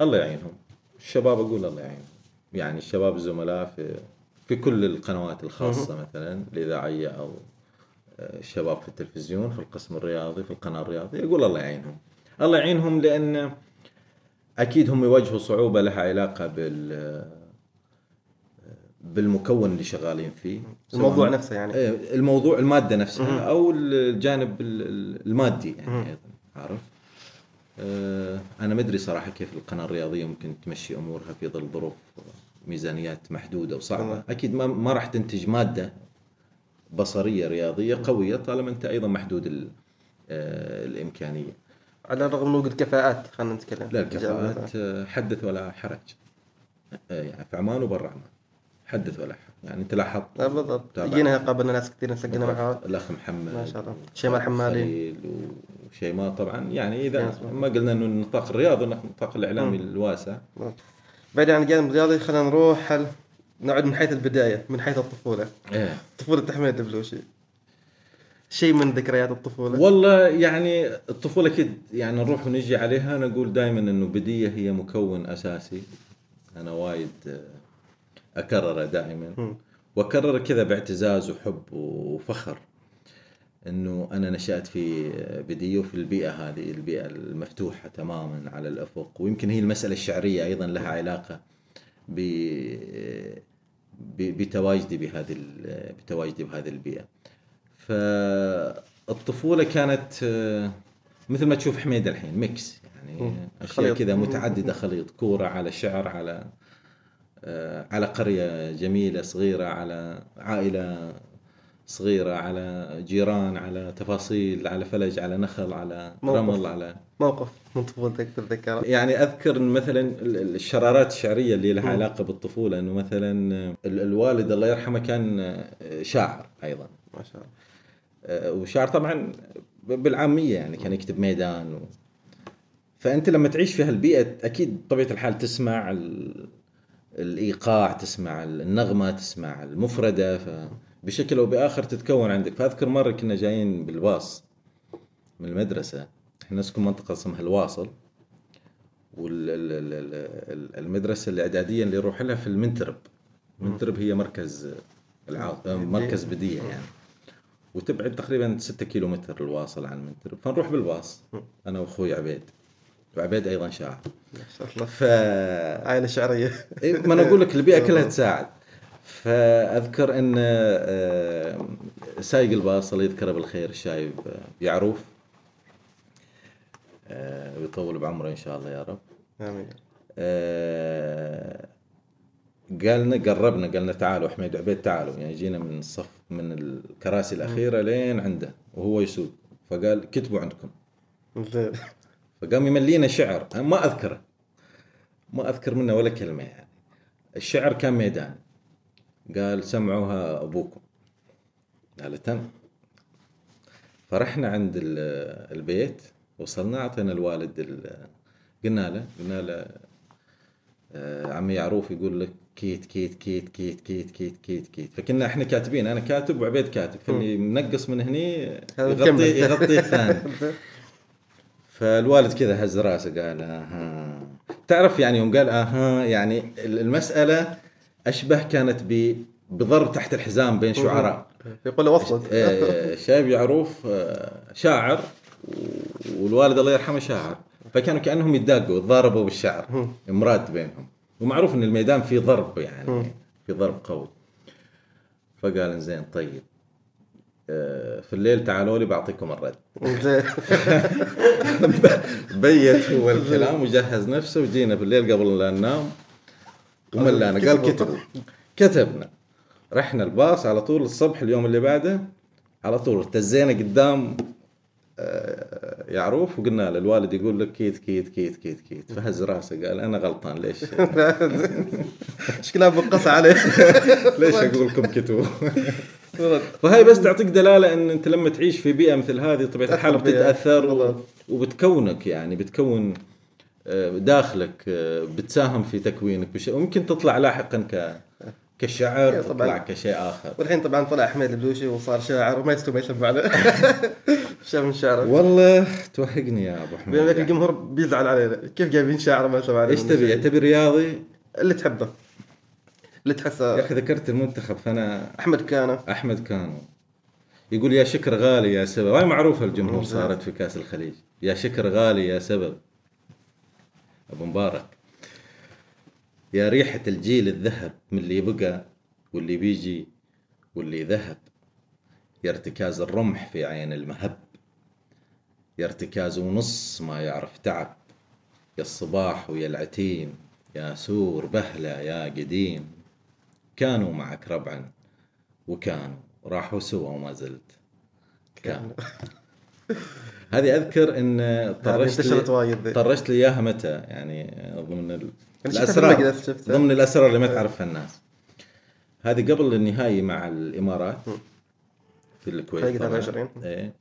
الله يعينهم. الشباب أقول الله يعينهم. يعني الشباب الزملاء في في كل القنوات الخاصة مثلا الإذاعية أو آه، الشباب في التلفزيون في القسم الرياضي في القناة الرياضية أقول الله يعينهم. الله يعينهم لأن أكيد هم يواجهوا صعوبة لها علاقة بال بالمكون اللي شغالين فيه. الموضوع نفسه يعني. إيه، الموضوع المادة نفسها أو الجانب ال- ال- المادي يعني أيضا عارف؟ آه، أنا ما أدري صراحة كيف القناة الرياضية ممكن تمشي أمورها في ظل ظروف ميزانيات محدودة وصعبة. طبعا. أكيد ما ما راح تنتج مادة بصرية رياضية قوية طالما أنت أيضا محدود آه، الإمكانية. على الرغم من وجود كفاءات خلينا نتكلم. لا الكفاءات آه، حدث ولا حرج. آه، يعني في عمان وبرا عمان. حدث ولا حرج. يعني انت لاحظت؟ لا بالضبط. جينا قابلنا ناس كثير نسجلنا معها الأخ محمد ما شاء الله. شيماء الحمالي. وشيماء طبعا. يعني إذا. ما قلنا إنه النطاق الرياضي النطاق الإعلامي الواسع. بعيد عن الجانب الرياضي خلينا نروح نعد من حيث البداية من حيث الطفولة. إيه. طفولة أحمد البلوشي شيء من ذكريات الطفولة. والله يعني الطفولة كد يعني نروح ونجي عليها أنا أقول دائما إنه بدية هي مكون أساسي. أنا وايد اكرره دائما. وأكرر كذا باعتزاز وحب وفخر. إنه أنا نشأت في بدية وفي البيئة هذه البيئة المفتوحة تماما على الأفق. ويمكن هي المسألة الشعرية أيضا لها علاقة ب بتواجدي بهذه بتواجدي بهذه البيئة. ف الطفوله كانت آه، مثل ما تشوف حميد الحين ميكس يعني. أشياء. كذا. متعددة خليط كورة على شعر على آه، على قرية جميلة صغيرة على عائلة صغيرة على جيران على تفاصيل على فلج على نخل على موقف. رمل على موقف من طفولتك تتذكره يعني أذكر مثلا ال- ال- الشرارات الشعرية اللي لها علاقة بالطفولة إنه مثلا ال- الوالد الله يرحمه كان آه، شاعر أيضا ما شاء الله آه، وشاعر طبعا بالعامية يعني كان يكتب ميدان و... فأنت لما تعيش في هالبيئة أكيد بطبيعه الحال تسمع ال... الإيقاع تسمع النغمة تسمع المفردة فبشكل أو بآخر تتكون عندك. فأذكر مرة كنا جايين بالباص من المدرسة. إحنا نسكن منطقة اسمها الواصل والمدرسة الإعدادية اللي يروح لها في المنترب. المنترب هي مركز العاص... مركز بديه يعني. وتبعد تقريبا 6 كيلو متر الواصل عن المنترب فنروح بالباص أنا وأخوي عبيد. وعبيد أيضا شاعر. ما شاء الله. ف عائلة شعرية. ما أنا أقول لك البيئة كلها تساعد. فأذكر إن آه، سايق الباص الله يذكره بالخير الشايب آه، يعروف. آه، ويطول بعمره إن شاء الله يا رب. آمين. قالنا قربنا قالنا تعالوا حميد وعبيد تعالوا. يعني جينا من الصف من الكراسي الأخيرة لين عنده وهو يسوق. فقال كتبوا عندكم. فقام يملينا شعر. أنا ما أذكره. ما أذكر منه ولا كلمة يعني. الشعر كان ميدان. قال سمعوها أبوكم. قال تم فرحنا عند ال- البيت وصلنا أعطينا الوالد ال- قلنا له قلنا له آه، عمي يعروف يقول لك كيت كيت كيت كيت كيت كيت كيت كيت. فكنا إحنا كاتبين أنا كاتب وعبيد كاتب. فاللي منقص من هني يغطي. <laughs> يغطي الثاني. فالوالد كذا هز راسه قال أها. تعرف يعني يوم قال أها. يعني المسألة أشبه كانت ب بضرب تحت الحزام بين شعراء. يقول له وصلت آه، شايب يعروف آه، شاعر والوالد الله يرحمه شاعر. فكانوا كأنهم يتداقوا يتضاربوا بالشعر. امراد بينهم. ومعروف إن الميدان فيه ضرب يعني في ضرب قوي. فقال زين طيب آه، في الليل تعالوا لي بعطيكم الرد. <laughs> بيت هو الكلام وجهز نفسه وجينا في الليل قبل لا ننام. وملانا قال كتبوا كتبنا. رحنا الباص على طول الصبح اليوم اللي بعده على طول ارتزينا قدام يعروف وقلنا له الوالد يقول لك كيت كيت كيت كيت كيت. فهز راسه قال أنا غلطان ليش؟ <laughs> شكلها بقص عليه؟ <laughs> ليش أقول لكم كتبوا فهي بس تعطيك دلالة إن أنت لما تعيش في بيئة مثل هذه طبيعة الحال. بتتأثر. وبتكونك يعني بتكون آه، داخلك آه، بتساهم في تكوينك وممكن تطلع لاحقا ك كشعر إيه،. تطلع كشيء آخر. والحين طبعا طلع حميد البلوشي وصار شاعر وما يسمع عليه <laughs> شاف من شعره. والله توهقني يا أبو حميد الجمهور بيزعل علينا كيف جايبين شاعر ما عليه إيش تبي؟ تبي رياضي؟ اللي تحبه. اللي تحسه. يا أخي ذكرت المنتخب فأنا أحمد كانه أحمد كانو يقول يا شكر غالي يا سبب. هاي معروفة الجمهور. صارت في كأس الخليج. يا شكر غالي يا سبب. أبو مبارك. يا ريحة الجيل الذهب من اللي بقى واللي بيجي واللي ذهب. يا ارتكاز الرمح في عين المهب. يا ارتكاز ونص ما يعرف تعب. يا الصباح ويا العتيم. يا سور بهلة يا قديم. كانوا معك ربعا وكانوا راحوا سوا وما زلت. كانوا. هذه أذكر إن طرشت لي. طرشت لي إياها متى؟ يعني ضمن المقلس، الأسرار. ضمن الأسرار اللي ما تعرفها الناس هذه قبل النهائي مع الإمارات في الكويت فريق طبعاً. 23. إيه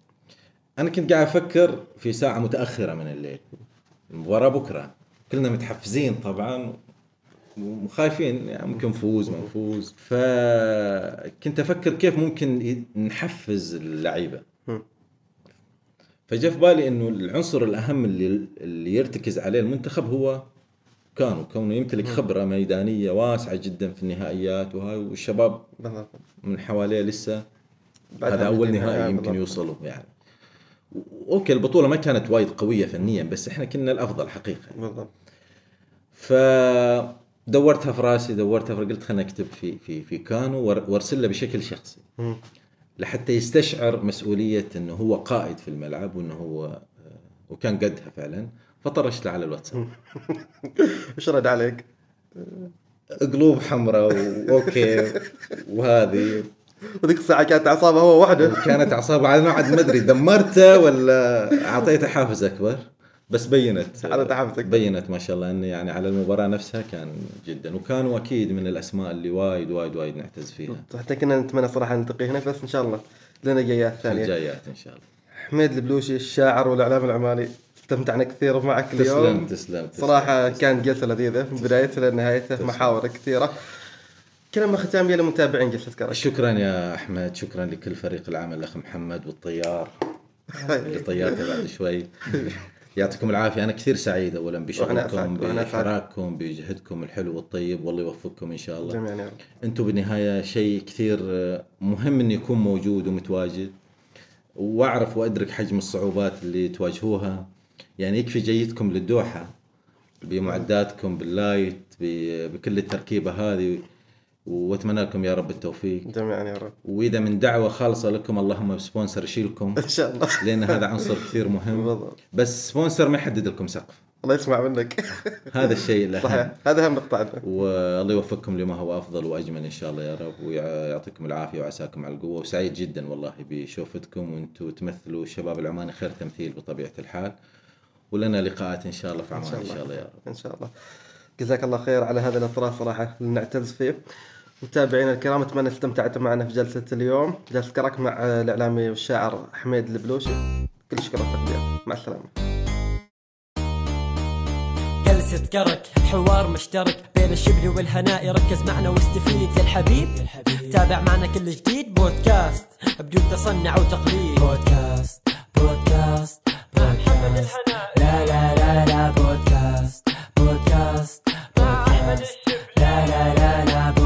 أنا كنت قاعد أفكر في ساعة متأخرة من الليل المباراه بكرة كلنا متحفزين طبعا وخايفين يعني ممكن نفوز ما نفوز فكنت أفكر كيف ممكن نحفز اللعيبة. فجاء في بالي إنه العنصر الأهم اللي اللي يرتكز عليه المنتخب هو كانوا كونه يمتلك خبرة ميدانية واسعة جدا في النهائيات وهاي والشباب من حواليه لسه هذا أول نهائي النهاية يمكن. يوصلوا يعني. أوكي البطولة ما كانت وايد قوية فنيا بس إحنا كنا الأفضل حقيقة. بالضبط. فدورتها في راسي دورتها في قلت خليني أكتب في في في كانو وار- وأرسل له بشكل شخصي. لحتى يستشعر مسؤولية إنه هو قائد في الملعب وإنه هو آه، وكان قدها فعلا. فطرشت له على الواتساب. <laughs> إيش رد عليك؟ قلوب حمراء وأوكي. وهذه. وذيك الساعة كانت اعصابه هو وحده. كانت اعصابه عاد ما عاد ما أدري دمرته ولا أعطيته حافز أكبر؟ بس بينت. أعطيته حافز أكبر. بينت ما شاء الله. انه يعني على المباراة نفسها كان جدا. وكانوا أكيد من الأسماء اللي وايد وايد وايد نعتز فيها. حتى كنا نتمنى صراحة نلتقي هنا بس إن شاء الله لنا جايات في ثانية. الجايات إن شاء الله. حميد البلوشي الشاعر والإعلام العماني استمتعنا كثير معك اليوم. تسلم تسلم تسلم. صراحة كانت جلسة لذيذة من بدايتها لنهايتها محاور كثيرة. كلمة ختامية للمتابعين جلسة كرش شكرا يا أحمد شكرا لكل فريق العمل الأخ محمد والطيار. اللي طيارته بعد شوي. يعطيكم العافية. أنا كثير سعيد وأنا بشغلكم. بحراككم بجهدكم الحلو والطيب والله يوفقكم إن شاء الله. جميعا أنتم بالنهاية شيء كثير مهم انه يكون موجود ومتواجد. وأعرف وأدرك حجم الصعوبات اللي تواجهوها. يعني يكفي جيتكم للدوحة بمعداتكم بال light بكل التركيبة هذه وأتمنى لكم يا رب التوفيق. جميعا يا رب. وإذا من دعوة خالصة لكم اللهم ب sponsor يشيلكم <laughs> إن شاء الله. لأن هذا عنصر كثير مهم. بالضبط. بس sponsor ما يحدد لكم سقف. الله يسمع منك. <laughs> هذا الشيء الاهم صحيح. هذا أهم نقطة عندنا والله يوفقكم لما هو أفضل وأجمل إن شاء الله يا رب ويعطيكم العافية وعساكم على القوة. وسعيد جدا والله بشوفتكم وأنتم تمثلوا الشباب العماني خير تمثيل بطبيعة الحال. ولنا لقاءات إن شاء الله في عمان إن شاء الله يا رب. إن شاء الله. جزاك الله خير على هذا الاطراف صراحة اللي نعتز فيه. متابعينا الكرام أتمنى استمتعتوا معنا في جلسة اليوم. جلسة كرك مع الإعلامي والشاعر حميد البلوشي. كل شكر والتقدير مع السلامة. جلسة كرك حوار مشترك بين الشبل والهناء. ركز معنا واستفيد زي الحبيب. تابع معنا كل جديد. بودكاست بدون تصنع وتقليد. بودكاست بودكاست. بودكاست لا لا لا بودكاست بودكاست بودكاست لا لا لا لا